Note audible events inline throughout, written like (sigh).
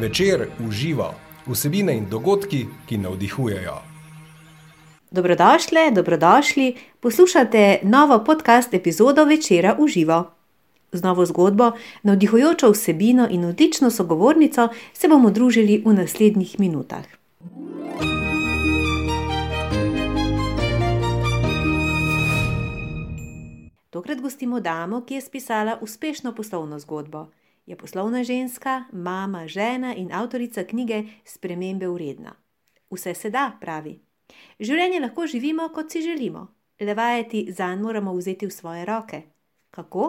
Večer uživa vsebine in dogodki, ki navdihujejo. Dobrodošli, dobrodošli, poslušate novo podcast epizodo Večera uživa. Z novo zgodbo, navdihujočo vsebino in odlično sogovornico se bomo družili v naslednjih minutah. Tokrat gostimo damo, ki je spisala uspešno poslovno zgodbo. Je poslovna ženska, mama, žena in avtorica knjige Spremembe uredna. Vse se da, pravi. Življenje lahko živimo, kot si želimo, le vajeti zanj moramo vzeti v svoje roke. Kako?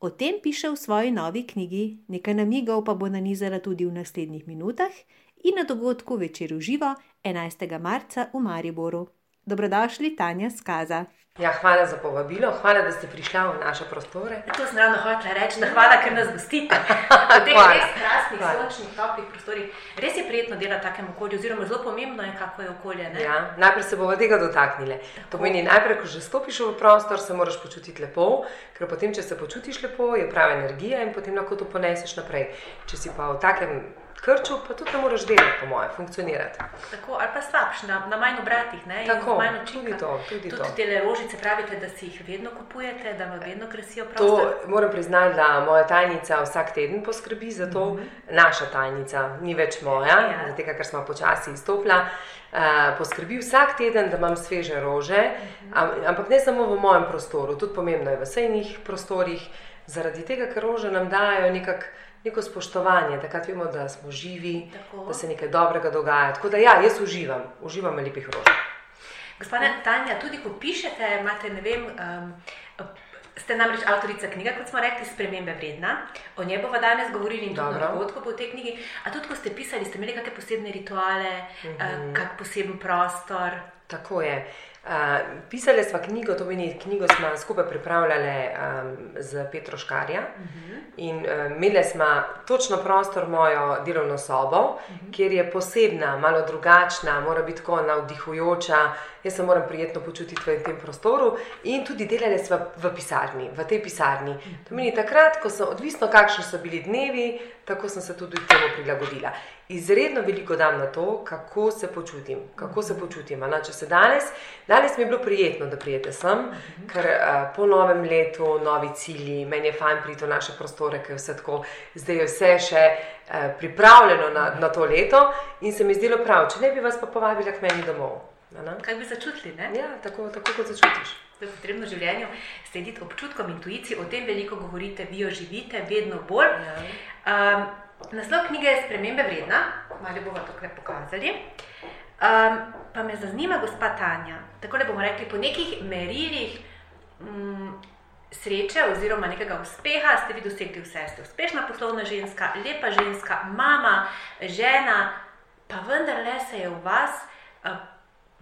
O tem piše v svoji novi knjigi, nekaj namigov pa bo nanizala tudi v naslednjih minutah in na dogodku večer uživo 11. marca v Mariboru. Dobrodošli, Tanja Skaza. Ja, hvala za povabilo, hvala, da ste prišli v naše prostore. To sem ravno hotela reči, da hvala, ker nas gostite. (laughs) V teh res krasnih, sončnih, toplih prostorih. Res je prijetno delati v takem okolju, oziroma zelo pomembno je, kako je okolje. Ja, najprej se bomo tega dotaknili. To pomeni, najprej, ko že stopiš v prostor, se moraš počutiti lepo, ker potem, če se počutiš lepo, je prava energija in potem lahko to poneseš naprej. Če si pa v takem krču, pa tudi ne moreš delati, po mojem, funkcionirati. Tako, ali pa slabš, na, na manj obratih, ne? Tako, manj tudi to. Tudi tudi to. te rožice pravite, da si jih vedno kupujete, da vam vedno krasijo prostor. To moram priznati, da moja tajnica vsak teden poskrbi za to, mm -hmm. naša tajnica, ni več moja, ja. zato ker smo počasi izstopila. Uh, poskrbi vsak teden, da imam sveže rože, mm -hmm. ampak ne samo v mojem prostoru, tudi pomembno je v vsejnih prostorih, zaradi tega, ker rože nam dajo nekako neko spoštovanje, takrat vemo, da smo živi, Tako. da se nekaj dobrega dogaja. Tako da ja, jaz uživam, uživam v lepih rožah. Gospod Tanja, tudi ko pišete, imate, ne vem. Um, Ste namreč avtorica knjige, kot smo rekli, Spremembe vredna. O njej bomo danes govorili in tudi o dogodku v tej knjigi. A tudi, ko ste pisali, ste imeli kakšne posebne rituale, mm -hmm. uh, kak poseben prostor? Tako je. Uh, pisali smo knjigo, to pomeni, knjigo smo skupaj pripravljali um, z Petro Škarja. Uh mhm. -huh. In uh, imeli smo točno prostor, mojo delovno sobo, uh mhm. -huh. kjer je posebna, malo drugačna, mora biti tako navdihujoča. Jaz se moram prijetno počutiti v tem prostoru. In tudi delali smo v pisarni, v tej pisarni. Uh -huh. To pomeni, takrat, ko sem, odvisno kakšni so bili dnevi, tako sem se tudi temu prilagodila izredno veliko dam na to, kako se počutim. Kako se počutim. Na, se danes, danes mi je bilo prijetno, da prijete sem, ker uh, po novem letu, novi cilji, meni je fajn priti v naše prostore, ker je vse tako, zdaj je vse še uh, pripravljeno na, na to leto in se mi zdelo prav, če ne bi vas pa povabila k meni domov. Kaj bi začutili? Ja, tako, tako kot začutiš. To je potrebno v življenju slediti občutkom, intuiciji, o tem veliko govorite, vi jo živite, vedno bolj. Ja. Um, Naslov knjige je Spremembe vredna, malo bomo to kaj pokazali. Um, pa me zanima, gospa Tanja, tako da bomo rekli, po nekih merilih um, sreče oziroma nekega uspeha ste vi dosegli vse. Ste uspešna poslovna ženska, lepa ženska, mama, žena, pa vendarle se je v vas uh,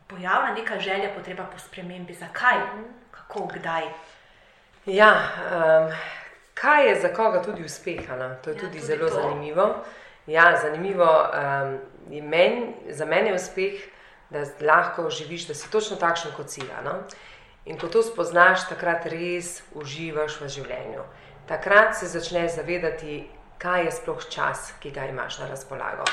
pojavila neka želja, potreba po spremembi. Zakaj, kako, kdaj? Ja. Um... Kaj je za koga tudi uspeha? To je ja, tudi, tudi zelo to. zanimivo. Ja, zanimivo um, men, za mene je uspeh, da lahko živiš, da si točno takšen kot si. No? In ko to spoznaš, takrat res uživaš v življenju. Takrat se začneš zavedati, kaj je sploh čas, ki ga imaš na razpolago.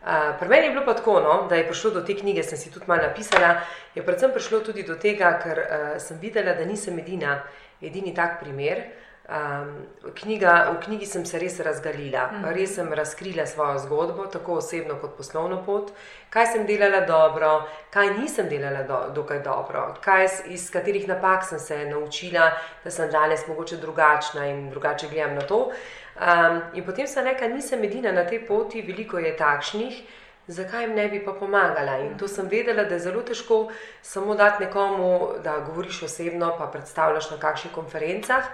Uh, pri meni je bilo pa tako, no, da je prišlo do te knjige, sem si tudi malo napisala. Je predvsem prišlo tudi do tega, ker uh, sem videla, da nisem edina, edini tak primer. Um, knjiga, v knjigi sem se res razgalila, mm. res sem razkrila svojo zgodbo, tako osebno kot poslovno pot, kaj sem delala dobro, kaj nisem delala do, dokaj dobro, kaj, iz katerih napak sem se naučila, da sem danes mogoče drugačna in drugače gledam na to. Um, in potem sem rekla, nisem edina na tej poti, veliko je takšnih. Zakaj jim ne bi pa pomagala? In to sem vedela, da je zelo težko samo dati nekomu, da govoriš osebno, pa predstavljaš na kakšnih konferencah.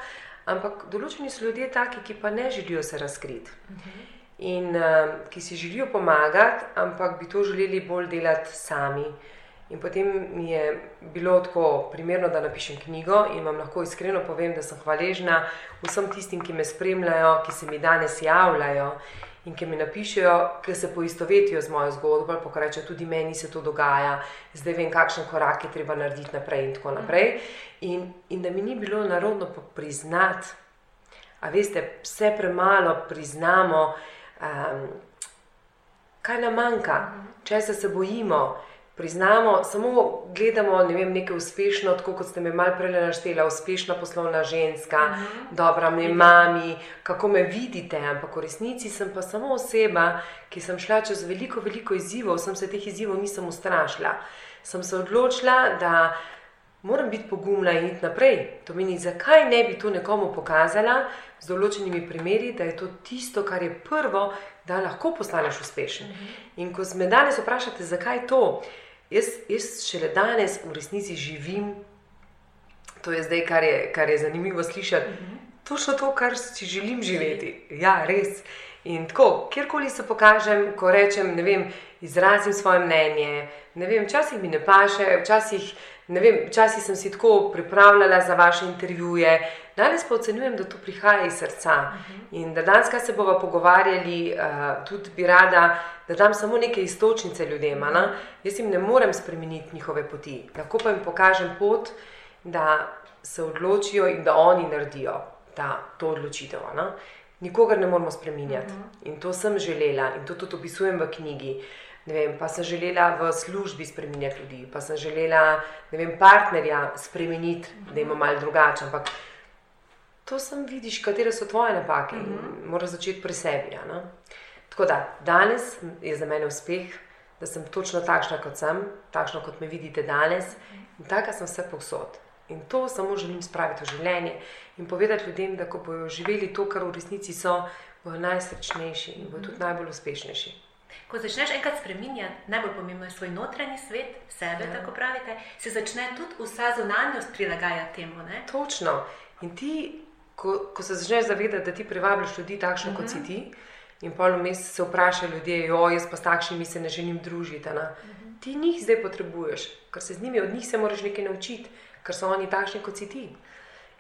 Ampak določeni so ljudje taki, ki pa ne želijo se razkriti. In uh, ki si želijo pomagati, ampak bi to želeli bolj delati sami. In potem mi je bilo tako primerno, da napišem knjigo in vam lahko iskreno povem, da sem hvaležna vsem tistim, ki me spremljajo, ki se mi danes javljajo in ki mi napišejo, ki se poistovetijo z mojo zgodbo, ali pa rečejo, tudi meni se to dogaja, zdaj vem, kakšen korak je treba narediti naprej in tako naprej. In, in da mi ni bilo narodno priznati, a veste, vse premalo priznamo. Um, kaj nam manjka, če se bojimo. Priznamo, samo gledamo ne vem, nekaj uspešno, tako kot ste me malo prej naštela, uspešna poslovna ženska, uh -huh. dobra mi mami, kako me vidite, ampak v resnici sem pa samo oseba, ki sem šla čez veliko, veliko izzivov, sem se teh izzivov nisem ustrašila. Sem se odločila, da moram biti pogumna in iti naprej. To meni, zakaj ne bi to nekomu pokazala z določenimi primeri, da je to tisto, kar je prvo, da lahko postaneš uspešen. Uh -huh. In ko me danes vprašate, zakaj to, jaz, jaz šele danes v resnici živim, to je zdaj, kar je, kar je zanimivo slišati, uh -huh. točno to, kar si želim živeti. Ja, res. In tako, kjerkoli se pokažem, ko rečem, ne vem, izrazim svoje mnenje, ne vem, včasih mi ne paše, včasih. Ne vem, včasih sem si tako pripravljala za vaše intervjuje, danes pa ocenjujem, da to prihaja iz srca. Uh -huh. In da danes, kaj se bomo pogovarjali, uh, tudi bi rada, da dam samo neke istočnice ljudem. Uh -huh. Jaz jim ne morem spremeniti njihove poti, lahko pa jim pokažem pot, da se odločijo in da oni naredijo ta, to odločitev. Ne? Nikogar ne moramo spremenjati. Uh -huh. In to sem želela in to tudi opisujem v knjigi. Vem, pa sem želela v službi spremeniti ljudi, pa sem želela vem, partnerja spremeniti, da ima malo drugače. Ampak to sem vidiš, katere so tvoje napake in uh -huh. moraš začeti pri sebi. Ja, Tako da danes je za mene uspeh, da sem točno takšna, kot sem, takšna, kot me vidite danes in taka sem vse povsod. In to samo želim spraviti v življenje in povedati ljudem, da ko bodo živeli to, kar v resnici so, bodo najsrečnejši in bodo tudi najbolj uspešnejši. Ko začneš enkrat spremenjati, najbolj pomembno je svoj notranji svet, sebe, ja. tako pravite, se začne tudi vsa zunanjost prilagajati temu. Ne? Točno. In ti, ko, ko se začneš zavedati, da ti privabiš ljudi takšne, uh -huh. kot si mhm. ti, in pol vmes se vprašajo ljudje, jo, jaz pa s takšnimi se ne želim družiti. Uh mhm. -huh. Ti njih zdaj potrebuješ, ker se z njimi od njih se moraš nekaj naučiti, ker so oni takšni, kot si ti.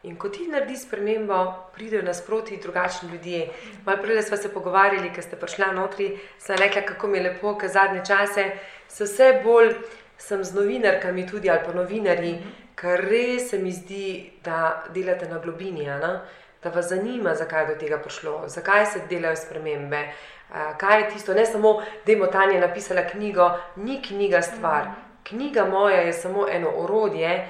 In ko ti narediš spremembo, pridejo nasproti drugačni ljudje. Malo prej smo se pogovarjali, ker ste prišli notri, sem rekla, kako mi je lepo, ker zadnje čase se vse bolj sem z novinarkami, tudi ali pa novinarji, ker res se mi zdi, da delate na globini, ne? da vas zanima, zakaj je do tega prišlo, zakaj se delajo spremembe. Kaj je tisto, ne samo, da je Tanja napisala knjigo, ni knjiga stvar. Knjiga moja je samo eno orodje,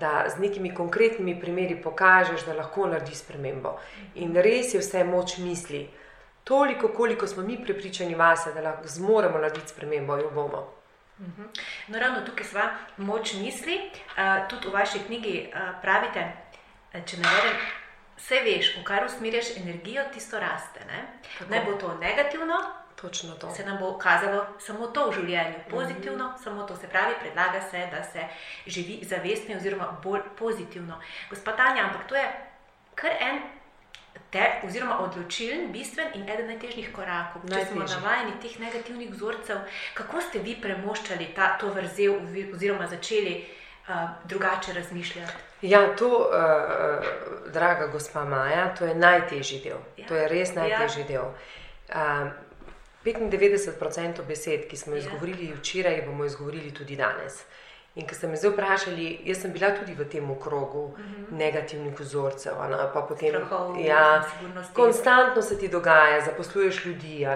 da z nekimi konkretnimi primeri pokažeš, da lahko narediš spremembo. In res je vse moč misli. Toliko, koliko smo mi prepričani vase, da lahko zmoremo narediti spremembo, jo bomo. Mhm. No, ravno tukaj sva moč misli. Uh, tudi v vaši knjigi uh, pravite, če ne verjamem, vse veš, v kar usmerjaš energijo, tisto raste. Naj bo to negativno, Točno to. Se nam bo kazalo samo to v življenju, pozitivno, mm -hmm. samo to se pravi, predlaga se, da se živi zavestno, oziroma bolj pozitivno. Gospod Tanja, ampak to je kar en. Ter, oziroma, odločilen, bistven in eden najtežjih korakov. Če smo navajeni teh negativnih vzorcev, kako ste vi premoščali ta, to vrzel, oziroma začeli uh, drugače razmišljati? Ja, to, uh, draga gospa Maja, to je najtežji del. Ja. To je res najtežji ja. del. Uh, 95% besed, ki smo jih ja. izgovorili včeraj, bomo izgovorili tudi danes. In ker ste me zdaj vprašali, jaz sem bila tudi v tem krogu uh mhm. -huh. negativnih vzorcev. Ja, konstantno se ti dogaja, zaposluješ ljudi,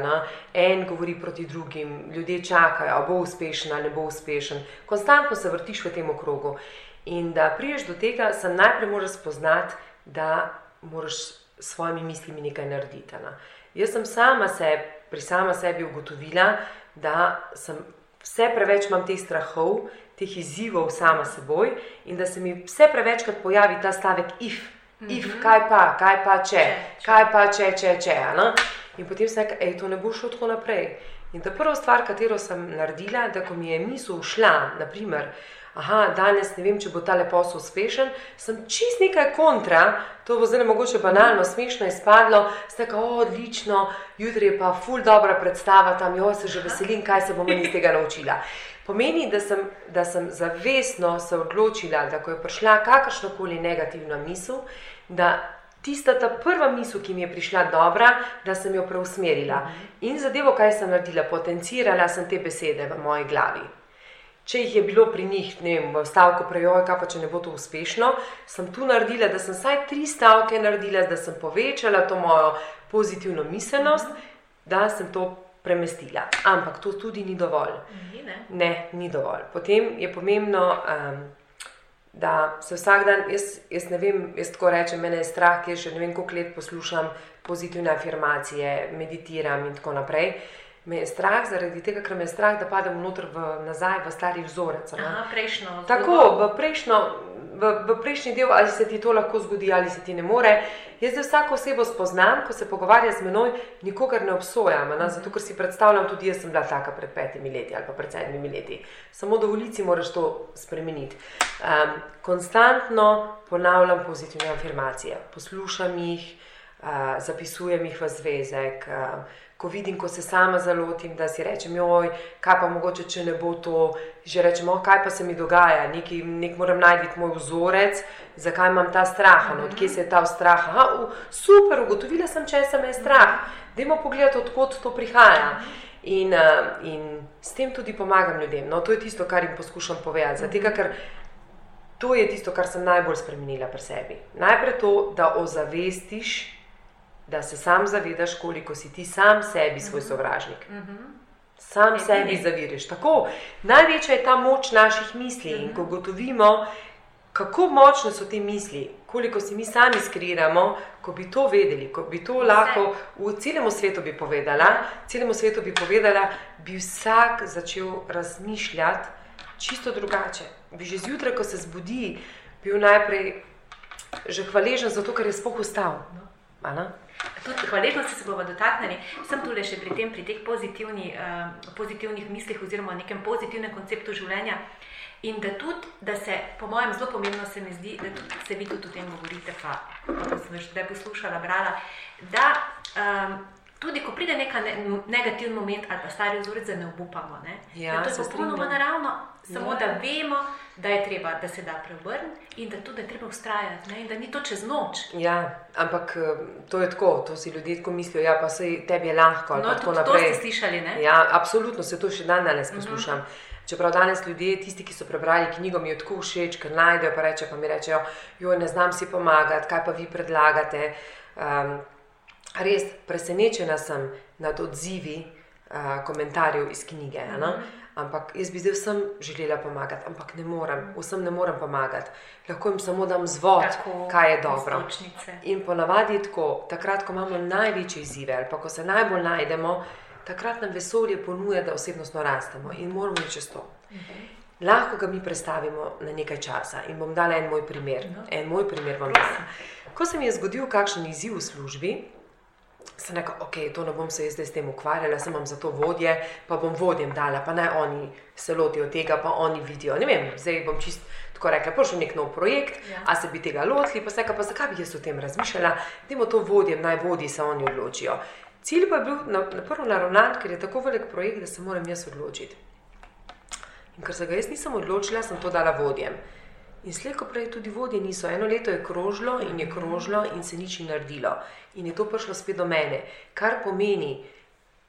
en govori proti drugim, ljudje čakajo, bo uspešen ali ne bo uspešen. Konstantno se vrtiš v tem krogu. In da priješ do tega, sem najprej moraš spoznati, da moraš s svojimi mislimi nekaj narediti. Ne? Jaz sem sama sebi pri sama sebi ugotovila, da sem vse preveč imam teh strahov, teh izzivov sama seboj in da se mi vse prevečkrat pojavi ta stavek if, if, mm -hmm. kaj pa, kaj pa če, če, če. kaj pa če, če, če. če in potem sem rekla, hej, to ne bo šlo tako naprej. In ta prva stvar, katero sem naredila, da ko mi je misel šla, naprimer, aha, danes ne vem, če bo ta posel uspešen, sem čist nekaj kontra, to bo zdaj mogoče banalno, smešno izpadlo, ste kao, odlično, jutri je pa ful dobra predstava, tam. Jo se že veselim, kaj se bom iz tega naučila. Pomeni, da sem, da sem zavestno se odločila, da ko je prišla kakršna koli negativna misel, da tista ta prva misel, ki mi je prišla dobra, da sem jo preusmerila. In zadevo, kaj sem naredila, potencirala sem te besede v moji glavi če jih je bilo pri njih, ne vem, v stavku prejoj, kaj pa če ne bo to uspešno, sem tu naredila, da sem vsaj tri stavke naredila, da sem povečala to mojo pozitivno miselnost, da sem to premestila. Ampak to tudi ni dovolj. Ni, ne? Ne, ni dovolj. Potem je pomembno, um, da se vsak dan, jaz, jaz ne vem, jaz tako rečem, mene je strah, ker že ne vem, koliko let poslušam pozitivne afirmacije, meditiram in tako naprej. Me je strah zaradi tega, ker me je strah, da padem noter v, nazaj v stari vzorec. Aha, prejšnjo. Tako, v, prejšnjo, v, v prejšnji del, ali se ti to lahko zgodi, ali se ti ne more. Jaz zdaj vsako osebo spoznam, ko se pogovarja z menoj, nikogar ne obsojam, ne? zato ker si predstavljam, tudi jaz sem bila taka pred petimi leti ali pa pred sedmimi leti. Samo dovoliti si moraš to spremeniti. Um, konstantno ponavljam pozitivne afirmacije, poslušam jih, uh, zapisujem jih v zvezek. Uh, Ko vidim, ko se sama zalotim, da si rečem, joj, kaj pa mogoče, če ne bo to, že rečem, oh, kaj pa se mi dogaja, neki, nek moram najti moj vzorec, zakaj imam ta strah, no, odkje se je ta strah. Aha, u, super, ugotovila sem, če se me je strah. Dajmo pogledati, odkot to prihaja. In, uh, in s tem tudi pomagam ljudem. No, to je tisto, kar jim poskušam povedati. Zato, ker to je tisto, kar sem najbolj spremenila pri sebi. Najprej to, da ozavestiš, da se sam zavedaš, koliko si ti sam sebi svoj sovražnik. Sam Edini. sebi zaviriš. Tako, največja je ta moč naših misli. In ko gotovimo, kako močne so te misli, koliko si mi sami skriramo, ko bi to vedeli, ko bi to lahko v celem svetu bi povedala, celemu svetu bi povedala, bi vsak začel razmišljati čisto drugače. Bi že zjutraj, ko se zbudi, bil najprej že hvaležen za to, kar je ustal. A ne? Tudi hvaležnosti se bomo dotaknili. Sem tu le še pri tem, pri teh pozitivni, uh, pozitivnih mislih oziroma nekem pozitivnem konceptu življenja. In da tudi, da se, po mojem, zelo pomembno se mi zdi, da tudi se vi tudi o tem govorite, pa pa sem že poslušala, brala, da um, tudi ko pride neka ne, negativen moment ali pa stari vzorec, da ne obupamo. Ne? Ja, to je popolnoma naravno, samo Ja. da vemo, da je treba, da se da preobrniti in da tudi je treba ustrajati, ne? in da ni to čez noč. Ja, ampak eh, to je tako, to si ljudje tako mislijo, ja, pa se tebi je lahko. No, tako tudi to naprej. ste slišali, ne? Ja, absolutno se to še dan danes poslušam. Čeprav danes ljudje, tisti, ki so prebrali knjigo, mi jo tako všeč, ker najdejo, pa, reče, pa mi rečejo, joj, ne znam si pomagati, kaj pa vi predlagate. Um, res presenečena sem nad odzivi uh, komentarjev iz knjige. Mm -hmm. Ampak jaz bi zdaj vsem želela pomagati, ampak ne morem, vsem ne morem pomagati. Lahko jim samo dam zvod, Tako, kaj je dobro. iztočnice. In ponavadi je tako, takrat, ko imamo največje izzive ali pa ko se najbolj najdemo, takrat nam vesolje ponuja, da osebnostno rastemo in moramo iti čez to. Lahko ga mi predstavimo na nekaj časa in bom dala en moj primer. En moj primer vam dala. Ko se mi je zgodil kakšen izziv v službi, sem rekla, ok, to ne bom se jaz zdaj s tem ukvarjala, sem vam za to vodje, pa bom vodjem dala, pa naj oni se lotijo tega, pa oni vidijo. Ne vem, zdaj bom čist tako rekla, prišel nek nov projekt, Ja. a se bi tega lotili, pa se reka, pa zakaj bi jaz o tem razmišljala, dajmo to vodjem, naj vodi se oni odločijo. Cilj pa je bil na, na prvo naravnan, ker je tako velik projekt, da se moram jaz odločiti. In ker se ga jaz nisem odločila, sem to dala vodjem. In slejko prej tudi vodje niso. Eno leto je krožilo in je krožilo in se nič ni naredilo. In je to prišlo spet do mene. Kar pomeni,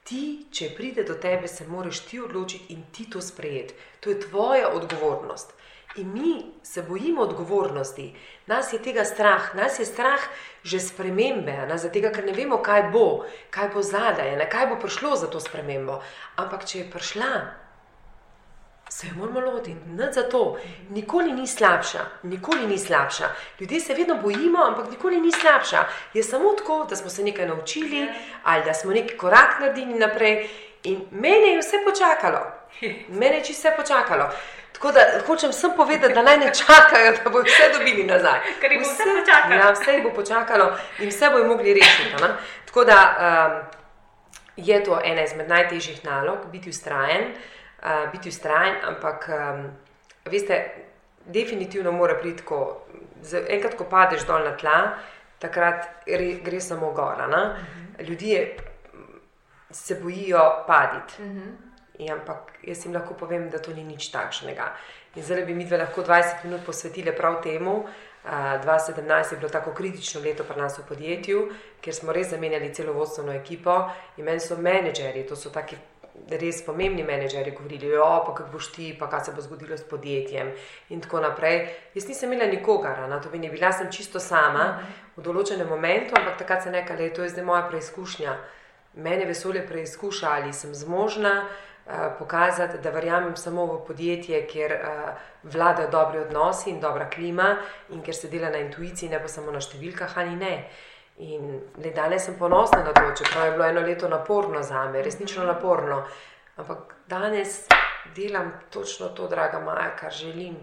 ti, če pride do tebe, se moraš ti odločiti in ti to sprejeti. To je tvoja odgovornost. In mi se bojimo odgovornosti, nas je tega strah, nas je strah že spremembe, a ne, zato ker ne vemo, kaj bo, kaj bo zadaj, kaj bo prišlo za to spremembo. Ampak če je prišla, se jo moramo lotiti, ne za to. Nikoli ni slabša, nikoli ni slabša. Ljudje se vedno bojimo, ampak nikoli ni slabša. Je samo tako, da smo se nekaj naučili ali da smo neki korak naredili naprej. In mene je vse počakalo, mene je čisto vse počakalo. Tako da hočem sem povedati, da naj ne čakajo, da bodo vse dobili nazaj. Ker jih bo vse počakalo. Ja, vse jih bo počakalo in vse bojo mogli rešiti. ne. Tako da um, je to ena izmed najtežjih nalog, biti ustrajen, uh, biti ustrajen, ampak um, veste, definitivno mora priti tako. Enkrat, ko padeš dol na tla, takrat gre, gre samo gora. Uh -huh. Ljudje se bojijo paditi. Uh -huh. In, ampak jaz jim lahko povem, da to ni nič takšnega. In zdaj bi mi dve lahko 20 minut posvetili prav temu. Uh, 2017 je bilo tako kritično leto pri nas v podjetju, ker smo res zamenjali celo vodstveno ekipo in meni so menedžerji, to so taki res pomembni menedžerji, govorili, jo, pa kako boš ti, pa kaj se bo zgodilo s podjetjem in tako naprej. Jaz nisem imela nikogar, na to bi ne bila, sem čisto sama v določenem momentu, ampak takrat sem rekla, da je to je zdaj moja preizkušnja. mene vesolje preizkuša, ali sem zmožna uh, pokazati, da verjamem samo v podjetje, kjer uh, vladajo dobri odnosi in dobra klima, in kjer se dela na intuiciji, ne pa samo na številkah ali ne. In le danes sem ponosna na to, čeprav je bilo eno leto naporno za me, resnično naporno. Ampak danes delam točno to, draga Maja, kar želim.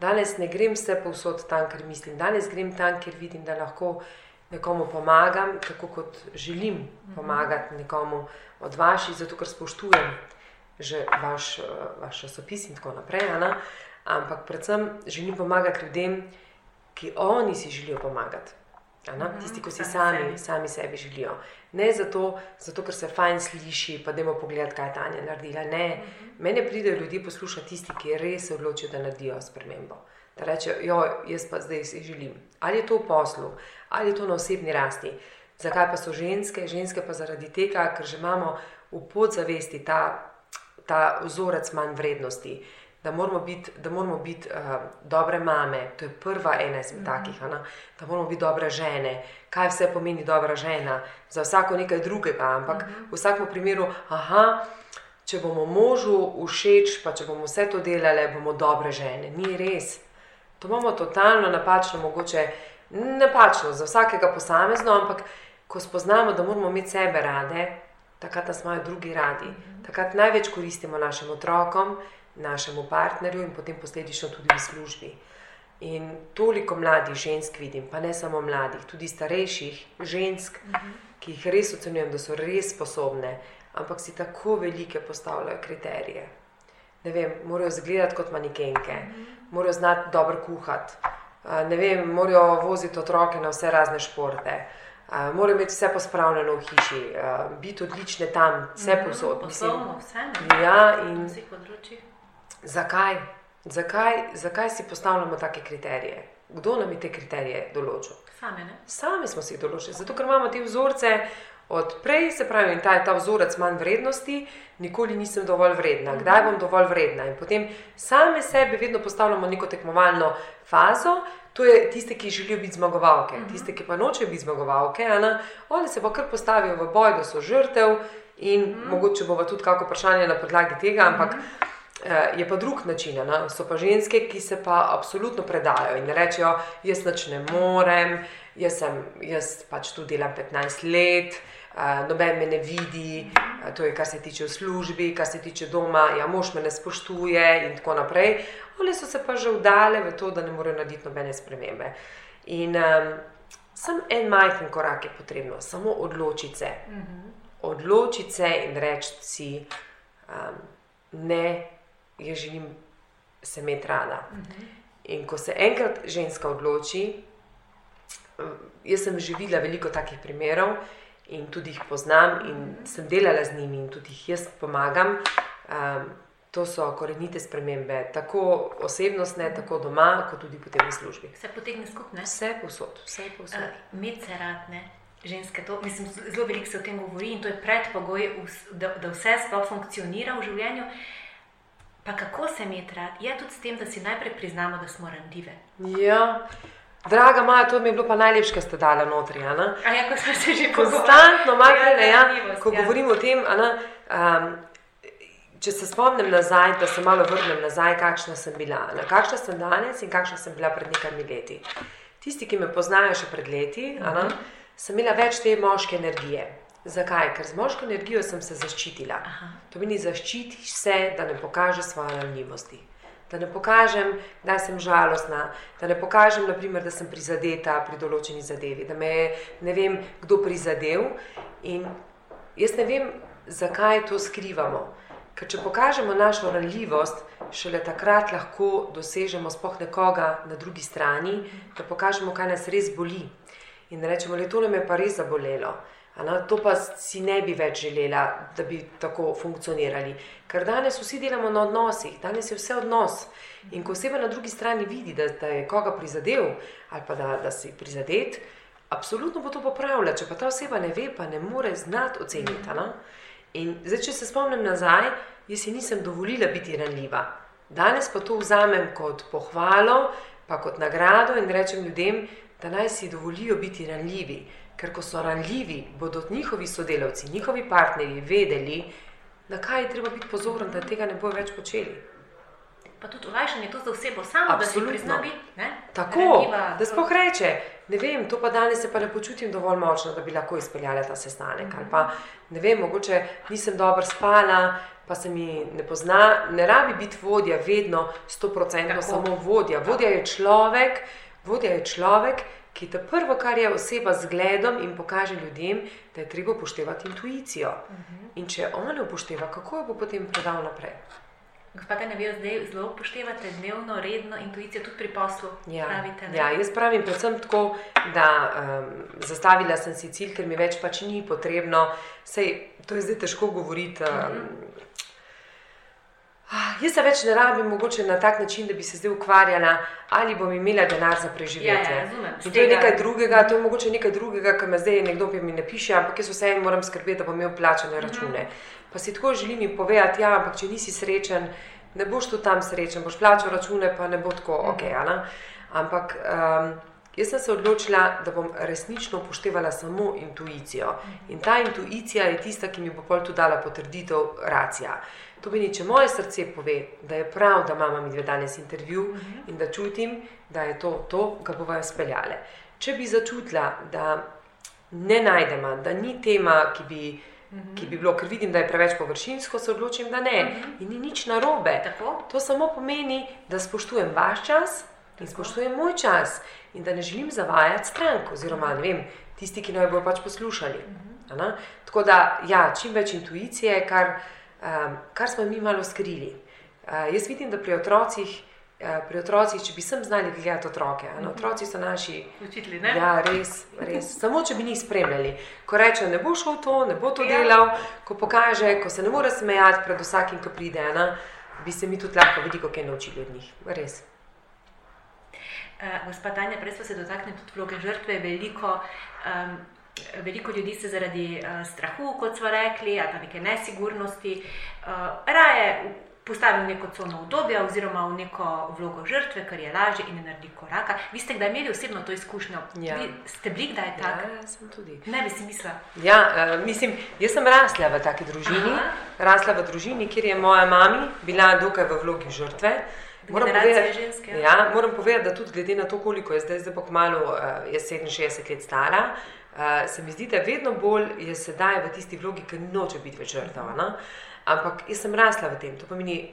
Danes ne grem vse povsod tam, ker mislim, danes grem tam, ker vidim, da lahko nekomu pomagam, tako kot želim pomagati nekomu od vaših, zato ker spoštujem že vaš, vaš časopis in tako naprej. Ana? Ampak predvsem želim pomagati ljudem, ki oni si želijo pomagati. Ana? Tisti, ki si sami, sami sebi želijo. Ne zato, zato, ker se fajn sliši, pa da imamo pogled, kaj je Tanja naredila. Ne, mene pridejo ljudje poslušati tisti, ki res se odločijo, da naredijo spremembo. Da rečejo, jo, jaz pa zdaj si želim. Ali je to v poslu, ali je to na osebni rasti. Zakaj pa so ženske? Ženske pa zaradi tega, ker že imamo v podzavesti ta, ta vzorec manj vrednosti. Da moramo biti, biti uh, dobre mame, to je prva ena izmed mm -hmm. takih, ana? da moramo biti dobre žene. Kaj vse pomeni dobra žena? Za vsako nekaj drugega, ampak mm -hmm. v vsakem primeru, aha, če bomo možu všeč, pa če bomo vse to delali, bomo dobre žene. Ni res. To imamo totalno napačno, mogoče napačno za vsakega posamezno, ampak ko spoznamo, da moramo imeti sebe rade, takrat nas imajo drugi radi. Takrat največ koristimo našim otrokom, našemu partnerju in potem posledično tudi v službi. In toliko mladih žensk vidim, pa ne samo mladih, tudi starejših žensk, ki jih res ocenjujem, da so res sposobne, ampak si tako velike postavljajo kriterije. Ne vem, morajo izgledati kot manikenke, morajo znati dobro kuhati, ne vem, morajo voziti otroke na vse razne športe, morajo imeti vse pospravljeno v hiši, biti odlične tam, vse posod. Poslovno, vse na Ja, in vseh področjih. Zakaj? Zakaj, zakaj si postavljamo take kriterije? Kdo nam je te kriterije določil? Same, ne? Sami smo si jih določili, zato ker imamo te vzorce od prej, se pravi, in ta, ta vzorec manj vrednosti, nikoli nisem dovolj vredna, kdaj bom dovolj vredna. In potem same sebi vedno postavljamo neko tekmovalno fazo. To je tiste, ki želijo biti zmagovalke, tiste, ki pa nočejo biti zmagovalke, ena, one se pa kar postavijo v boj, da so žrtev, in mogoče bo tudi kako vprašanje na podlagi tega, ampak eh, je pa drug način. Ne? So pa ženske, ki se pa absolutno predajo in rečejo, jaz nič ne morem, jaz, sem, jaz pač tu delam 15 let. Uh, noben me ne vidi, uh, to je kar se tiče v službi, kar se tiče doma, ja, mož me ne spoštuje, in tako naprej. Oni so se pa že vdale v to, da ne morejo narediti nobene spremembe. In um, samo en majhen korak je potrebno, samo odločiti se. Uh -huh. Odločiti se in reči si, um, ne, jaz želim se imeti rada. Uh -huh. In ko se enkrat ženska odloči, jaz sem že videla veliko takih primerov in tudi jih poznam in sem delala z njimi in tudi jih jaz pomagam. Um, to so korenite spremembe, tako osebnostne, tako doma, kot tudi potem v službi. Vse potegne skupaj? Vse posod, vse posod. Uh, Med se rad, ne? Ženske, to, mislim, zelo veliko se o tem govori in to je predpogoj, da, da vse sploh funkcionira v življenju. Pa kako se imeti rad? Je tudi s tem, da si najprej priznamo, da smo ranljive. Ja, draga Maja, to mi je bilo pa najlepše, kar ste dali notri. ne? Ja, ko smo se že Konstantno, malo Ja, prej, ja, ko ja. govorimo o tem, a ne, um, če se spomnim nazaj, da se malo vrnem nazaj, kakšna sem bila, a ne, kakšna sem danes in kakšna sem bila pred nekaj leti. Tisti, ki me poznajo še pred leti, a ne, sem imela več te moške energije. Zakaj? Ker z moško energijo sem se zaščitila. Aha. To pomeni, zaščitiš se, da ne pokažeš svoje ranljivosti. Da ne pokažem, da sem žalostna, da ne pokažem, naprimer, da sem prizadeta pri določeni zadevi, da me je ne vem, kdo prizadel. In jaz ne vem, zakaj to skrivamo. Ker če pokažemo našo ranljivost, šele takrat lahko dosežemo spoh nekoga na drugi strani, da pokažemo, kaj nas res boli. In rečemo, da to nam je pa res zabolelo. A ne, to pa si ne bi več želela, da bi tako funkcionirali. Ker danes vsi delamo na odnosih, danes je vse odnos. In ko oseba na drugi strani vidi, da, da je koga prizadel ali pa da, da si prizadet, absolutno bo to popravila. Če pa ta oseba ne ve, pa ne more znati oceniti. a ne. In zdaj, če se spomnim nazaj, jaz si nisem dovolila biti ranljiva. Danes pa to vzamem kot pohvalo, pa kot nagrado in rečem ljudem, da naj si dovolijo biti ranljivi. Ker ko so ranljivi, bodo njihovi sodelavci, njihovi partnerji vedeli, na kaj je treba biti pozoren, da tega ne bodo več počeli. Pa tudi olajšanje to za osebo samo, Absolutno. da si prizna biti. ne? Tako, Ranljiva, da sploh reče, ne vem, to pa danes se pa ne počutim dovolj močno, da bi lahko izpeljala ta sestanek. Ali pa ne vem, mogoče nisem dobro spala, pa se mi ne pozna. Ne rabi biti vodja vedno 100% Tako. samo vodja. Vodja je človek, vodja je človek. Ki te prvo, kar je oseba z gledom in pokaže ljudem, da je treba upoštevati intuicijo. In če on ne upošteva, kako jo bo potem predal naprej? Gospod, ne vi zdaj zelo upoštevate dnevno, redno intuicijo tudi pri poslu. Ja, pravite, ne? ja, jaz pravim predvsem tako, da um, zastavila sem si cilj, ker mi več pač ni potrebno. Sej, to je zdaj težko govoriti. Um, ah, Jaz se več ne rabim, mogoče na tak način, da bi se zdaj ukvarjala, ali bom imela denar za preživetje. Ja, ja, to je nekaj drugega, to je mogoče nekaj drugega, kar me zdaj nekdo mi ne piše, ampak jaz vseeno moram skrbeti, da bom imel plačane račune. Pa si tako želim jim povedati, ja, ampak če nisi srečen, ne boš tu tam srečen, boš plačal račune, pa ne bo tako ok. a ne. Ampak um, jaz sem se odločila, da bom resnično upoštevala samo intuicijo. In ta intuicija je tista, ki mi bo pol tudi dala potrditev racija. To pomeni, če moje srce pove, da je prav, da imamo mi dve danes intervju in da čutim, da je to to, ga bomo speljali. Če bi začutila, da ne najdemo, da ni tema, ki bi, ki bi bilo, ker vidim, da je preveč površinsko, se odločim, da ne. In ni nič narobe. Tako? To samo pomeni, da spoštujem vaš čas in spoštujem moj čas in da ne želim zavajati strank, oziroma ne vem, tisti, ki naj bojo pač poslušali. A ne? Tako da, ja, čim več intuicije, kar, um, kar smo mi malo skrili. Uh, jaz vidim, da pri otrocih, uh, pri otrocih, če bi sem znali gledati otroke, a ne, otroci so naši. Učitelji? Ja, res, res. Samo če bi njih spremljali. Ko reče, ne bo šel to, ne bo to Ja. delal, ko pokaže, ko se ne more smejati pred vsakim, ki pride, ena, bi se mi tudi lahko veliko kaj naučili od njih. Res. Uh, gospa Tanja, prej smo se dotaknili tudi vloge žrtve. Veliko, um, veliko ljudi se zaradi uh, strahu, kot smo rekli, ali pa neke nesigurnosti, uh, raje postavi v neko cono obdobja oziroma v neko vlogo žrtve, ker je lažje in ne naredi koraka. Vi ste kdaj imeli osebno to izkušnjo? Ja. Vi ste bili kdaj tak? Ja, sem tudi. Ne bi si mislila. Ja, uh, mislim, jaz sem rasla v taki družini, Aha. rasla v družini, kjer je moja mama bila dokaj v vlogi žrtve. Generacije ženske, ja. ja, moram povedati, da tudi glede na to, koliko je zdaj, zdaj pa kmalo, uh, je 67 let stara, uh, se mi zdi, da vedno bolj je sedaj v tisti vlogi, ki noče biti več žrtev. ne. Ampak jaz sem rasla v tem, to pomeni,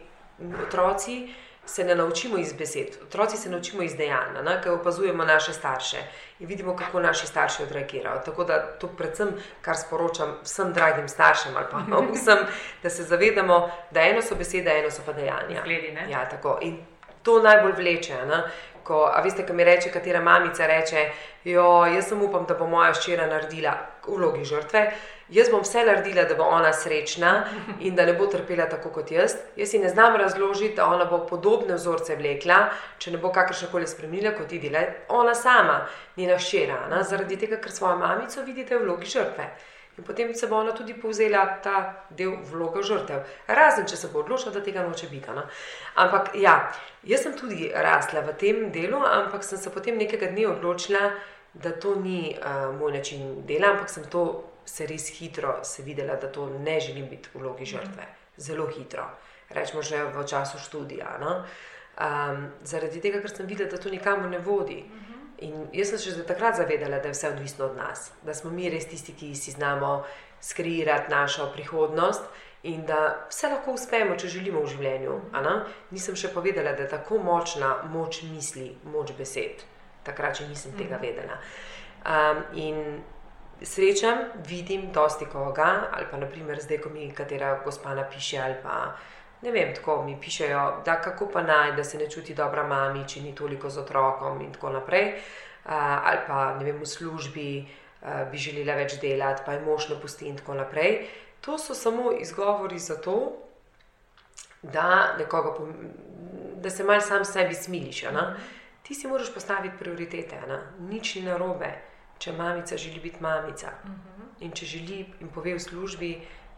otroci se ne naučimo iz besed, otroci se naučimo iz dejanj, ne, ker opazujemo naše starše in vidimo, kako naši starši odreagirajo. Tako da to predvsem, kar sporočam vsem dragim staršem ali pa (laughs) vsem, da se zavedamo, da eno so besede, eno so pa dejanja. Zgledi, ne? Ja, tako. In to najbolj vleče. Ne? Ko, a veste, ko mi reče, katera mamica reče, jo, jaz sem upam, da bo moja ščera naredila vlogi žrtve. Jaz bom vse naredila, da bo ona srečna in da ne bo trpela tako kot jaz. Jaz si ne znam razložiti, da ona bo podobne vzorce vlekla, če ne bo kakršna koli spremenila kot ti dela. Ona sama, njena ščera, ne? zaradi tega, ker svojo mamico vidite v vlogi žrtve. In potem se bo ona tudi povzela ta del vloge žrtev. Razen, če se bo odločila, da tega noče biti. Ne? Ampak ja, jaz sem tudi rasla v tem delu, ampak sem se potem nekega dne odločila, da to ni uh, moj način dela, ampak sem to se res hitro se videla, da to ne želim biti v vlogi žrtve. Zelo hitro, rečemo že v času študija. No? Um, zaradi tega, ker sem videla, da to nikamor ne vodi. In jaz sem se že takrat zavedala, da je vse odvisno od nas, da smo mi res tisti, ki si znamo skreirati našo prihodnost in da vse lahko uspemo, če želimo v življenju. Nisem še povedala, da je tako močna moč misli, moč besed. Takrat še nisem tega vedela. Um, in srečam, vidim dosti koga, ali pa naprimer zdaj, ko mi katera gospa napiše, ali pa ne vem, tako mi pišejo, da kako pa naj, da se ne čuti dobra mami, če ni toliko z otrokom in tako naprej. Uh, ali pa ne vem, v službi uh, bi želela več delati, pa je mož ne pusti in tako naprej. To so samo izgovori za to, da, nekoga, pom- da se malce sam sebi smiliš. Ti si moraš postaviti prioritete, ne. nič ni narobe, če mamica želi biti mamica. In če želi in pove v službi,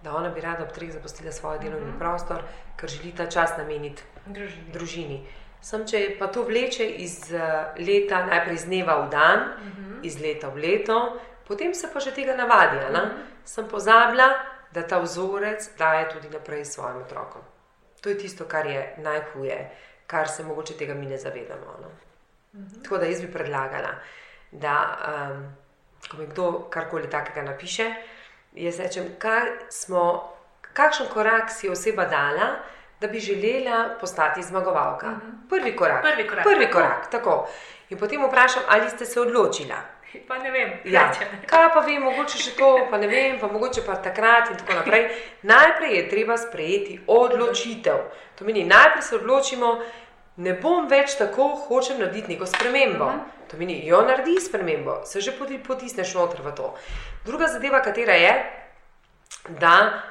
da ona bi rada ob treh zapustila svoj delovni prostor, ker želi ta čas nameniti Družini. družini. Sam, če pa to vleče iz eh, leta, najprej iz dneva v dan, uh -huh. iz leta v leto, potem se pa že tega navadi. Uh -huh. Sem pozabila, da ta vzorec daje tudi naprej svojim otrokom. To je tisto, kar je najhuje, kar se mogoče tega mi ne zavedamo. No? Uh -huh. Tako da jaz bi predlagala, da um, ko mi kdo karkoli takega napiše, jaz rečem, kaj smo, kakšen korak si oseba dala da bi želela postati zmagovalka. Mhm. -huh. Prvi korak. Prvi korak. Prvi korak tako. In potem vprašam, ali ste se odločila. Pa ne vem, ja. kaj pa vem, mogoče še to, pa ne vem, pa mogoče pa takrat in tako naprej. Najprej je treba sprejeti odločitev. To meni, najprej se odločimo, ne bom več tako, hočem narediti neko spremembo. Uh mhm. To meni, jo naredi spremembo, se že potisneš noter v to. Druga zadeva, katera je, da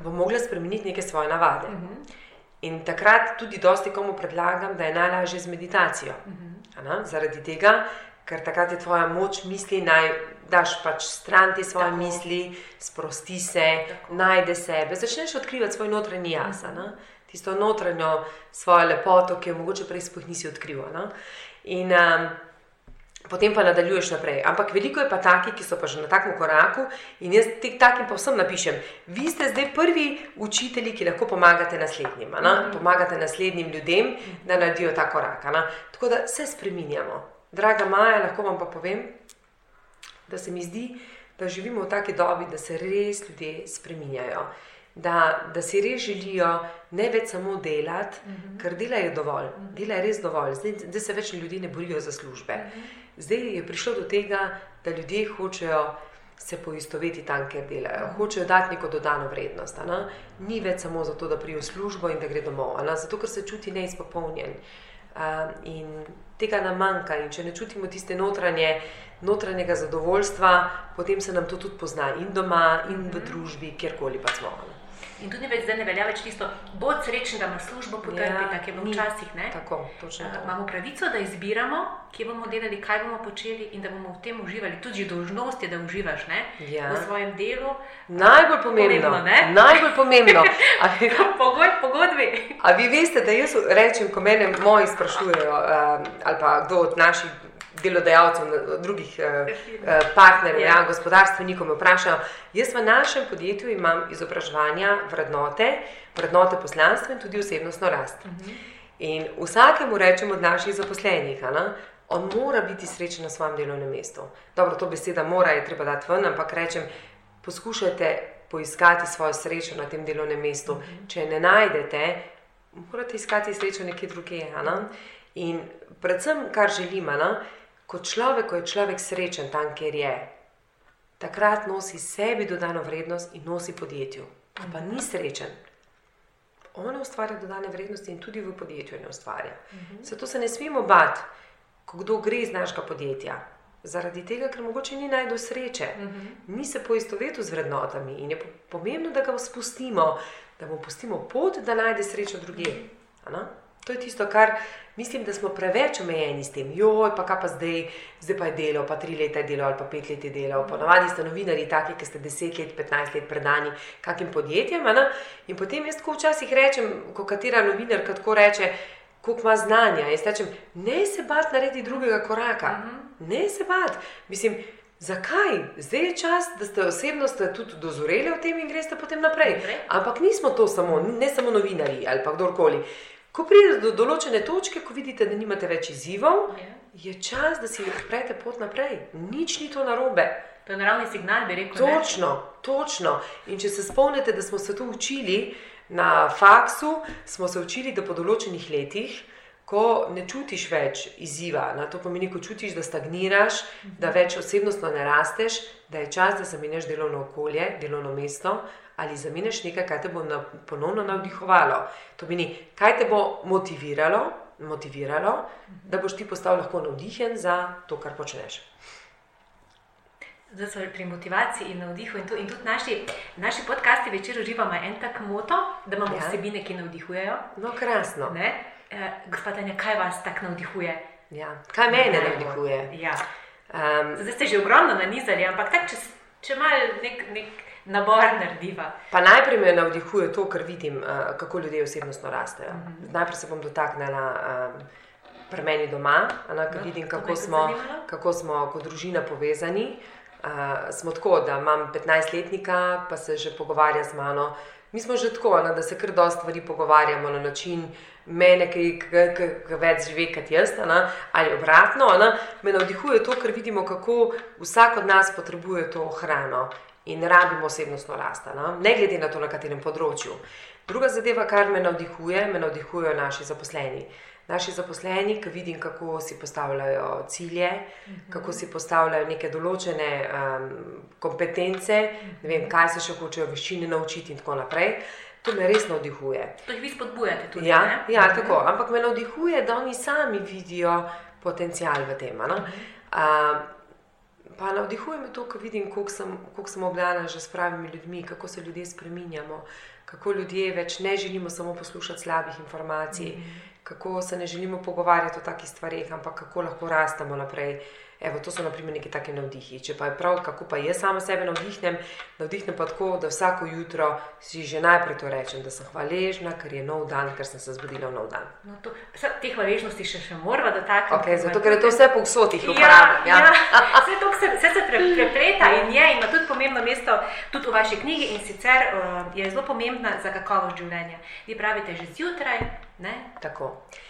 bo mogla spremeniti neke svoje navade. Uh mhm. -huh. In takrat tudi dosti komu predlagam, da je najlažje z meditacijo. Uh mhm. -huh. Zaradi tega, ker takrat je tvoja moč misli, naj daš pač stran te svoje Tako. misli, sprosti se, Tako. najde sebe, začneš odkrivati svoj notranji jaz, uh mhm. -huh. tisto notranjo svojo lepoto, ki jo mogoče prej sploh nisi odkrival. In um, potem pa nadaljuješ naprej. Ampak veliko je pa takih, ki so pa že na takem koraku in jaz teh takim pa vsem napišem. Vi ste zdaj prvi učitelji, ki lahko pomagate naslednjim, mm pomagate naslednjim ljudem, da naredijo ta korak. Tako da se spremenjamo. Draga Maja, lahko vam pa povem, da se mi zdi, da živimo v taki dobi, da se res ljudje spremenjajo. Da, da si res želijo ne več samo delati, mm -hmm. ker dela je dovolj, dela je res dovolj, zdaj, zdaj se več ljudi ne borijo za službe. Mm -hmm. Zdaj je prišlo do tega, da ljudje hočejo se poistovetiti tam, kjer delajo, hočejo dati neko dodano vrednost. Ne? Ni več samo zato, da prijo službo in da gre domov, ne? zato ker se čuti neizpopolnjen. Uh, in tega nam manjka, in če ne čutimo tiste notranje, notranjega zadovoljstva, potem se nam to tudi pozna in doma, in v družbi, kjerkoli pa smo. Ne? In tudi več zdaj ne velja več tisto, bod srečen, da imaš službo potrpi, ja, tako je bilo včasih. Tako, točno. Uh, imamo pravico, da izbiramo, kje bomo delali, kaj bomo počeli in da bomo v tem uživali. Tudi dožnost je, da uživaš ja. v svojem delu. Najbolj pomembno. pomembno najbolj pomembno. (laughs) Pogoj, pogodbi. A vi veste, da jaz rečem, ko me moji sprašujejo, uh, ali pa kdo od naših delodajalcev, drugih eh, eh, partnerjev, ja. ja, gospodarstvenikov me vprašajo. Jaz v našem podjetju imam izobraževanja, vrednote, vrednote poslanstva in tudi osebnostno rast. Uh mhm. -huh. In vsakemu rečem od naših zaposlenih, on mora biti srečen na svojem delovnem mestu. Dobro, to beseda mora je treba dati ven, ampak rečem, poskušajte poiskati svojo srečo na tem delovnem mestu. Uh mhm. -huh. Če ne najdete, morate iskati srečo nekje drugje. In predvsem, kar želim, kot človek, ko je človek srečen tam, kjer je, takrat nosi sebi dodano vrednost in nosi podjetju. Pa ni srečen. On ustvarja dodane vrednosti in tudi v podjetju ne ustvarja. Mhm. Zato se ne smemo bati, ko kdo gre iz našega podjetja. Zaradi tega, ker mogoče ni najdel sreče, uh -huh. ni se poistovetil z vrednotami in je pomembno, da ga spustimo, da mu pustimo pot, da najde srečo druge. Uh -huh. To je tisto, kar mislim, da smo preveč omejeni s tem. Joj, pa kaj pa zdaj, zdaj pa je delo, pa tri leta je delo ali pa pet let je delo. Ponavadi ste novinari taki, ki ste deset let, petnajst let predani kakim podjetjem. In potem jaz tako včasih rečem, ko katera novinarka tako reče, koliko ima znanja. Jaz rečem, ne se bat naredi drugega koraka, mhm. ne se bat. Mislim, Zakaj? Zdaj je čas, da ste osebno ste tudi dozoreli v tem in greste potem naprej. Ampak nismo to samo, ne samo novinari ali pa kdorkoli. Ko pridete do določene točke, ko vidite, da nimate več izzivov, ja. je čas, da si odprete pot naprej. Nič ni to narobe. To je naravni signal, bi rekel. Točno, ne? točno. In če se spomnite, da smo se to učili na faksu, smo se učili, da po določenih letih, ko ne čutiš več izziva, na to pomeni, ko čutiš, da stagniraš, da več osebnostno ne rasteš, da je čas, da zamenjaš delovno okolje, delovno mesto ali zamenjaš nekaj, kar te bo na, ponovno navdihovalo. To pomeni, kaj te bo motiviralo, motiviralo da boš ti postal lahko navdihen za to, kar počneš. Zdaj smo pri motivaciji in navdihu, in, to, in tudi naši, naši podcasti večer uživamo en tak moto, da imamo ja. vsebine, ki navdihujejo. No, krasno. E, Gospodanje, kaj vas tako navdihuje? Ja. Kaj mene navdihuje? Ja. Um, Zdaj ste že ogromno nanizali, ampak tak, če, če malo nek. nek nabor narediva. Pa najprej me navdihuje to, kar vidim, uh, kako ljudje osebnostno rastejo. Mhm. -huh. Najprej se bom dotaknila um, pri meni doma, ker no, vidim, kako smo, kako smo kot družina povezani. Uh, smo tako, da imam 15-letnika, pa se že pogovarja z mano. Mi smo že tako, ne, da se kar dosta stvari pogovarjamo na način, mene, ki več živi kot jaz, ne, ali obratno. Ne, me navdihuje to, ker vidimo, kako vsak od nas potrebuje to hrano in rabimo osebnostno rast, ne, ne glede na to, na katerem področju. Druga zadeva, kar me navdihuje, me navdihujejo naši zaposleni. Naši zaposleni, ki vidim, kako si postavljajo cilje, mhm. kako si postavljajo neke določene um, kompetence, ne vem, kaj se še hočejo veščine naučiti, in tako naprej. To me res navdihuje. To jih vi spodbujate tudi. Ja, ja mhm. tako. Ampak me navdihuje, da oni sami vidijo potencial v tem. No? Uh, pa navdihuje me to, ko vidim, koliko sem, koliko sem obdana že s pravimi ljudmi, kako se ljudje spreminjamo, kako ljudje več ne želimo samo poslušati slabih informacij, mm -hmm. kako se ne želimo pogovarjati o takih stvarih, ampak kako lahko rastemo naprej. Evo, to so naprimer neki taki navdihi. Če pa je prav, kako pa jaz sama sebe navdihnem, navdihnem pa tako, da vsako jutro si že najprej to rečem, da sem hvaležna, ker je nov dan, ker sem se zbudila v nov dan. No, to, te hvaležnosti še, še moramo dotakniti. Okay, zato, ker je to vse po vsotih uporabljam. Ja, ja. ja. Vse to se, vse se pre, prepleta in je, ima tudi pomembno mesto tudi v vaši knjigi in sicer uh, je zelo pomembna za kakovost življenja. Vi pravite že zjutraj.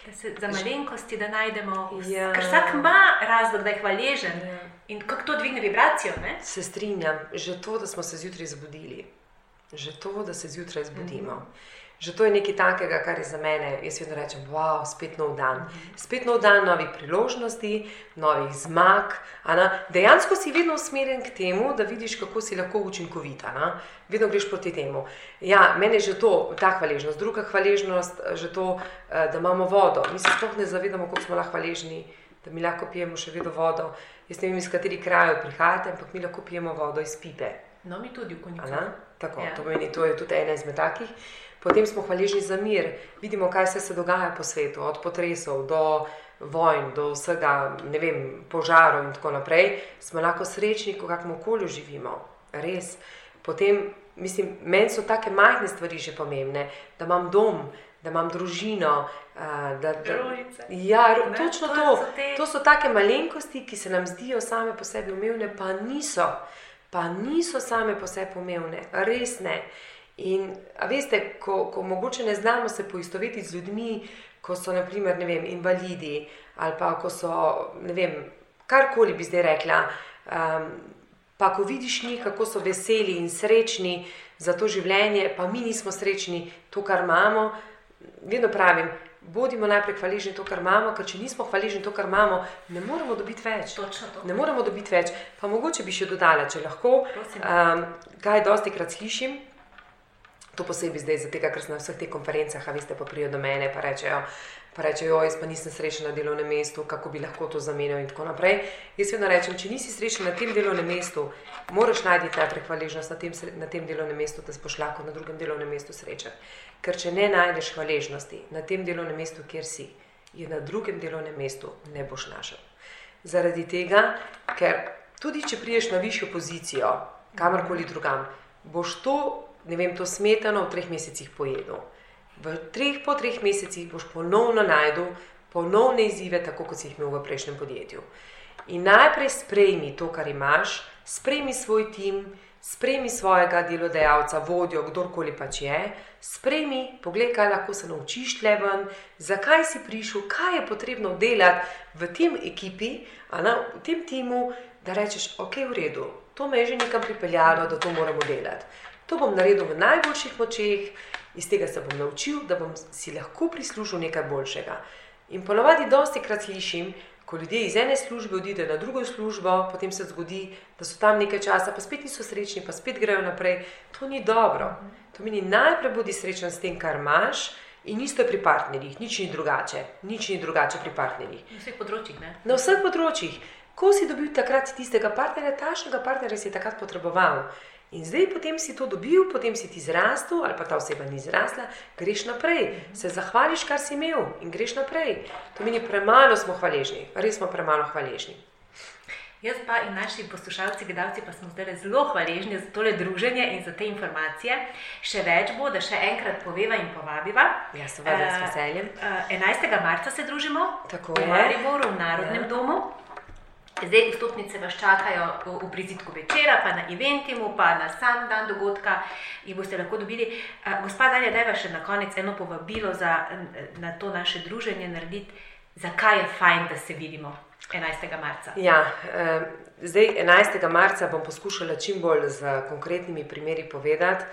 Da se za malenkosti da najdemo, ja. ker vsak ima razlog, da je hvaležen ja. in kako to dvigne vibracijo. Ne? Se strinjam, že to, da smo se zjutraj zbudili, že to, da se zjutraj zbudimo. Mm -hmm. Že to je nekaj takega, kar je za mene, jaz vedno rečem, wow, spet nov dan. Spet nov dan novih priložnosti, novih zmag. Dejansko si vedno usmerjen k temu, da vidiš, kako si lahko učinkovita. Na? Vedno greš proti temu. Ja, meni je že to, ta hvaležnost, druga hvaležnost, že to, eh, da imamo vodo. Mi se sploh ne zavedamo, kako smo lahko hvaležni, da mi lahko pijemo še vedno vodo. Jaz ne vem, iz katerih krajev prihajate, ampak mi lahko pijemo vodo iz pipe. No, mi tudi v konjunktu. Tako, ja. to, meni, to je tudi ena izmed takih. Potem smo hvaležni za mir, vidimo, kaj se dogaja po svetu, od potresov do vojn, do vsega, ne vem, požarov in tako naprej. Smo lahko srečni, ko kakšno okolju živimo. Res. Potem, mislim, meni so take majhne stvari že pomembne, da imam dom, da imam družino. Da, da, ja, ne, točno to. To. Te... to so take malenkosti, ki se nam zdijo same po sebi umevne, pa niso. Pa niso same po sebi umevne, res ne. In veste, ko, ko mogoče ne znamo se poistovetiti z ljudmi, ko so naprimer vem, invalidi ali pa ko so ne vem, karkoli bi zdaj rekla. Um, pa ko vidiš njih, kako so veseli in srečni za to življenje, pa mi nismo srečni to, kar imamo, vedno pravim. Bodimo najprej hvaležni to, kar imamo, ker če nismo hvaležni to, kar imamo, ne moremo dobiti več. Ne moremo dobiti več. Pa mogoče bi še dodala, če lahko. Um, kaj dosti krat slišim, To posebej zdaj, zato ker sem na vseh teh konferencah, a veste, pa prijo do mene in rečejo, pa rečejo, jaz pa nisem srečen na delovnem mestu, kako bi lahko to zamenjal in tako naprej. Jaz vedno rečem, če nisi srečen na tem delovnem mestu, moraš najti najprej hvaležnost na na tem delovnem mestu, da boš lahko na drugem delovnem mestu srečen. Ker če ne najdeš hvaležnosti na tem delovnem mestu, kjer si, je na drugem delovnem mestu ne boš našel. Zaradi tega, ker tudi če priješ na višjo pozicijo, kamorkoli drugam, boš to ne vem, to smetano v treh mesecih pojedel. V treh, po treh mesecih boš ponovno najdel ponovne izzive, tako kot si jih imel v prejšnjem podjetju. In najprej sprejmi to, kar imaš, sprejmi svoj tim, sprejmi svojega delodajalca, vodjo, kdorkoli pač je, sprejmi, poglej, kaj lahko se naučiš leven, zakaj si prišel, kaj je potrebno delati v tem ekipi, na, v tem timu, da rečeš, ok, v redu, to me je že nekam pripeljalo, da to moramo delati. To bom naredil v najboljših močeh, iz tega se bom naučil, da bom si lahko prislužil nekaj boljšega. In ponovadi dosti krat slišim, ko ljudje iz ene službe odidejo na drugo službo, potem se zgodi, da so tam nekaj časa, pa spet niso srečni, pa spet grejo naprej. To ni dobro. To meni najprej bodi srečen s tem, kar imaš. In isto je pri partnerjih, nič ni drugače, nič ni drugače pri partnerjih. Na vseh področjih. Ne? Na vseh področjih. Ko si dobil takrat tistega partnerja, tašnega partnerja si takrat potreboval. In zdaj, potem si to dobil, potem si ti zrastel, ali pa ta oseba ni zrasla, greš naprej, se zahvališ, kar si imel in greš naprej. To meni premalo smo hvaležni, res smo premalo hvaležni. Jaz pa in naši poslušalci, gledalci, pa smo zdaj zelo hvaležni za tole druženje in za te informacije. Še več bo, da še enkrat poveva in povabiva. Ja, seveda, z veseljem. Uh, uh, 11. marca se družimo Tako v Mariboru, v Narodnem ja. domu. Zdaj vstopnice vas čakajo v prizitku večera, pa na eventimu, pa na sam dan dogodka, jih boste lahko dobili. Gospod Danja, da je vas še na konec eno povabilo za na to naše druženje narediti, zakaj je fajn, da se vidimo 11. marca. Ja, eh, zdaj 11. marca bom poskušala čim bolj z konkretnimi primeri povedati,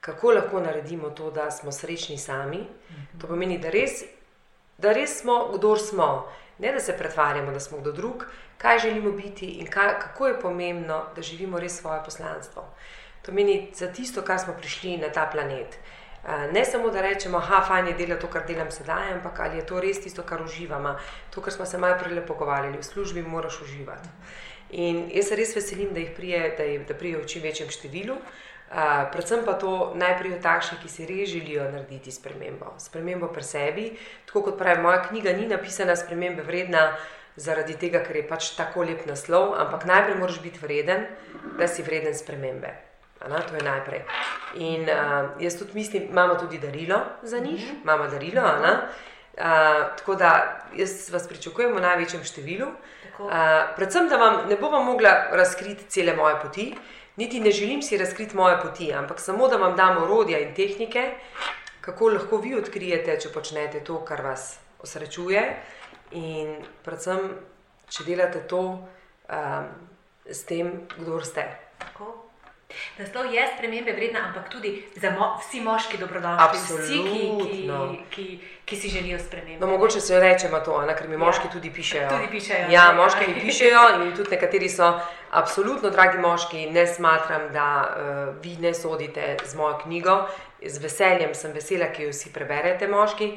kako lahko naredimo to, da smo srečni sami. To pomeni, da res, da res smo, kdo smo. Ne da se pretvarjamo, da smo kdo drug, kaj želimo biti in kaj, kako je pomembno, da živimo res svoje poslanstvo. To meni za tisto, kar smo prišli na ta planet. Ne samo, da rečemo, da je fajn delati to, kar delam sedaj, ampak ali je to res tisto, kar uživamo. To, kar smo se malo prej pogovarjali, v službi moraš uživati. In jaz se res veselim, da jih prije, da, da prije v čim večjem številu. Uh, predvsem pa to najprej od takšnih, ki si res želijo narediti spremembo. Spremembo pri sebi, tako kot pravi moja knjiga, ni napisana spremembe vredna zaradi tega, ker je pač tako lep naslov, ampak najprej moraš biti vreden, da si vreden spremembe. Ana, to je najprej. In uh, jaz tudi mislim, imamo tudi darilo za njih, mhm. imamo darilo. Uh, tako da jaz vas pričakujem v največjem številu. Uh, predvsem, da vam ne bom mogla razkriti cele moje poti niti ne želim si razkriti moje poti, ampak samo da vam dam orodja in tehnike, kako lahko vi odkrijete, če počnete to, kar vas osrečuje, in predvsem, če delate to um, s tem, kdo ste. Tako. Naslov je spremembe vredna, ampak tudi za mo vsi moški dobrodošli, vsi, ki, ki, ki, ki si želijo spremembe. No, mogoče se rečemo to, ne, ker mi ja. moški tudi pišejo. Tudi pišejo. Ja, ne, moški mi pišejo in tudi nekateri so absolutno dragi moški. Ne smatram, da uh, vi ne sodite z mojo knjigo. Z veseljem sem vesela, ki jo vsi preberete, moški.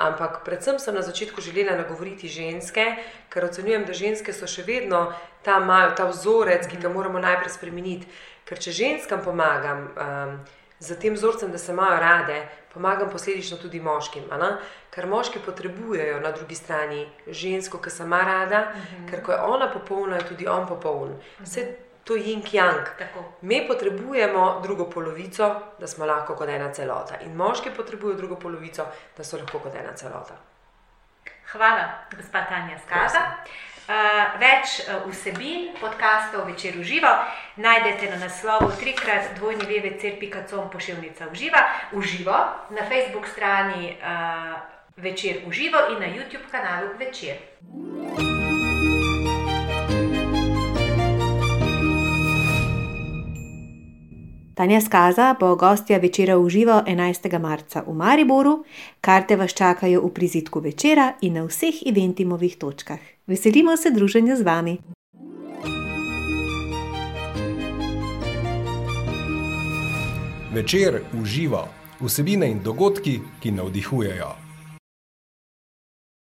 Ampak predvsem sem na začetku želela nagovoriti ženske, ker ocenjujem, da ženske so še vedno ta, imajo ta vzorec, ki ga moramo najprej spremeniti. Ker če ženskam pomagam um, z tem vzorcem, da se imajo rade, pomagam posledično tudi moškim. Ker moški potrebujejo na drugi strani žensko, ki se ima rada, uh mhm. -huh. ker ko je ona popolna, je tudi on popoln. Vse to je jing yang. Mi potrebujemo drugo polovico, da smo lahko kot ena celota. In moški potrebujejo drugo polovico, da so lahko kot ena celota. Hvala, gospod Tanja Skaza. Uh, več uh, vsebin podcastov večer uživa najdete na naslovu trikrat dvojni vevec.com pošiljnica uživa, uživo na Facebook strani uh, večer uživo in na YouTube kanalu večer. Tanja Skaza bo gostja večera uživo 11. marca v Mariboru, karte vas čakajo v prizitku večera in na vseh eventimovih točkah. Veselimo se druženja z vami. Večer uživa vsebine in dogodki, ki navdihujejo.